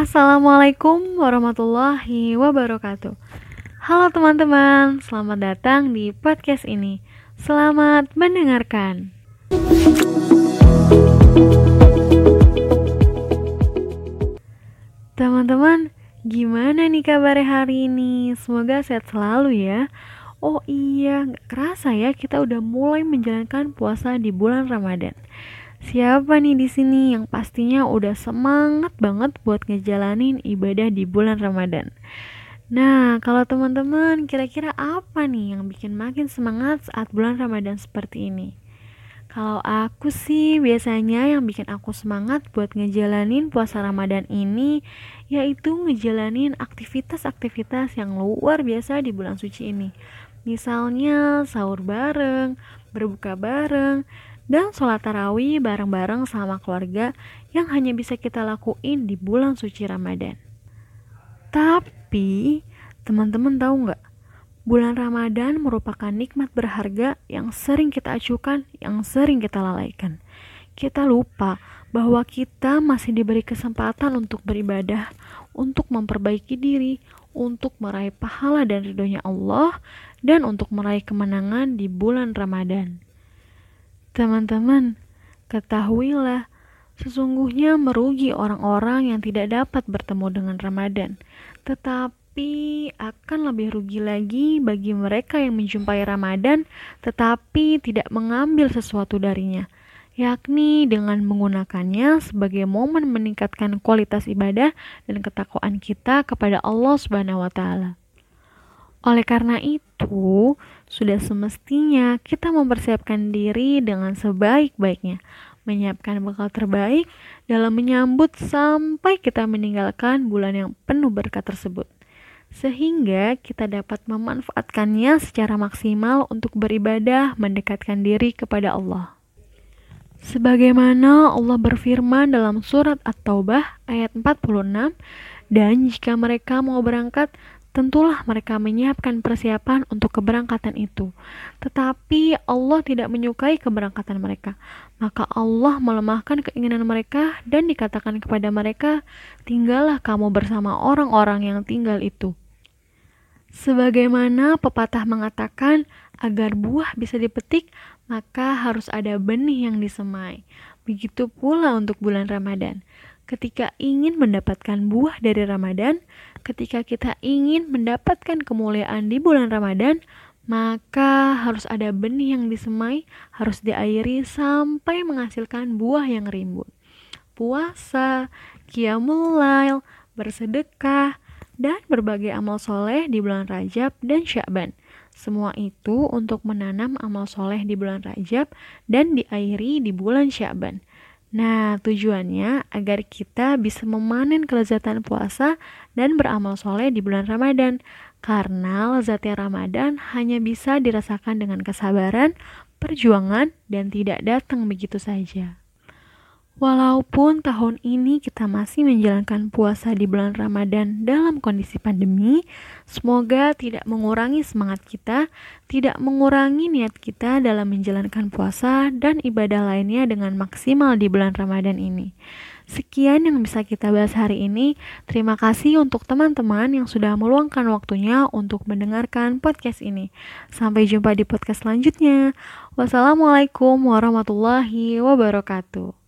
Assalamualaikum warahmatullahi wabarakatuh. Halo teman-teman, selamat datang di podcast ini. Selamat mendengarkan. Teman-teman, gimana nih kabar hari ini? Semoga sehat selalu ya. Oh iya, gak kerasa ya kita udah mulai menjalankan puasa di bulan Ramadan. Siapa nih di sini yang pastinya udah semangat banget buat ngejalanin ibadah di bulan Ramadan? Nah, kalau teman-teman kira-kira apa nih yang bikin makin semangat saat bulan Ramadan seperti ini? Kalau aku sih biasanya yang bikin aku semangat buat ngejalanin puasa Ramadan ini yaitu ngejalanin aktivitas-aktivitas yang luar biasa di bulan suci ini. Misalnya sahur bareng, berbuka bareng, dan sholat tarawih bareng-bareng sama keluarga yang hanya bisa kita lakuin di bulan suci Ramadan. Tapi, teman-teman tahu nggak? Bulan Ramadan merupakan nikmat berharga yang sering kita acukan, yang sering kita lalaikan. Kita lupa bahwa kita masih diberi kesempatan untuk beribadah, untuk memperbaiki diri, untuk meraih pahala dan ridhonya Allah, dan untuk meraih kemenangan di bulan Ramadan. Teman-teman, ketahuilah, sesungguhnya merugi orang-orang yang tidak dapat bertemu dengan Ramadan, tetapi akan lebih rugi lagi bagi mereka yang menjumpai Ramadan tetapi tidak mengambil sesuatu darinya, yakni dengan menggunakannya sebagai momen meningkatkan kualitas ibadah dan ketakwaan kita kepada Allah Subhanahu wa taala. Oleh karena itu, sudah semestinya kita mempersiapkan diri dengan sebaik-baiknya, menyiapkan bekal terbaik dalam menyambut sampai kita meninggalkan bulan yang penuh berkat tersebut. Sehingga kita dapat memanfaatkannya secara maksimal untuk beribadah mendekatkan diri kepada Allah. Sebagaimana Allah berfirman dalam surat At-Taubah ayat 46, dan jika mereka mau berangkat, tentulah mereka menyiapkan persiapan untuk keberangkatan itu. Tetapi Allah tidak menyukai keberangkatan mereka. Maka Allah melemahkan keinginan mereka dan dikatakan kepada mereka, "Tinggallah kamu bersama orang-orang yang tinggal itu." Sebagaimana pepatah mengatakan, agar buah bisa dipetik, maka harus ada benih yang disemai. Begitu pula untuk bulan Ramadan ketika ingin mendapatkan buah dari Ramadan, ketika kita ingin mendapatkan kemuliaan di bulan Ramadan, maka harus ada benih yang disemai, harus diairi sampai menghasilkan buah yang rimbun. Puasa, qiyamul lail, bersedekah, dan berbagai amal soleh di bulan Rajab dan Syakban. Semua itu untuk menanam amal soleh di bulan Rajab dan diairi di bulan Syakban. Nah, tujuannya agar kita bisa memanen kelezatan puasa dan beramal soleh di bulan Ramadan. Karena lezatnya Ramadan hanya bisa dirasakan dengan kesabaran, perjuangan, dan tidak datang begitu saja. Walaupun tahun ini kita masih menjalankan puasa di bulan Ramadan dalam kondisi pandemi, semoga tidak mengurangi semangat kita, tidak mengurangi niat kita dalam menjalankan puasa dan ibadah lainnya dengan maksimal di bulan Ramadan ini. Sekian yang bisa kita bahas hari ini. Terima kasih untuk teman-teman yang sudah meluangkan waktunya untuk mendengarkan podcast ini. Sampai jumpa di podcast selanjutnya. Wassalamualaikum warahmatullahi wabarakatuh.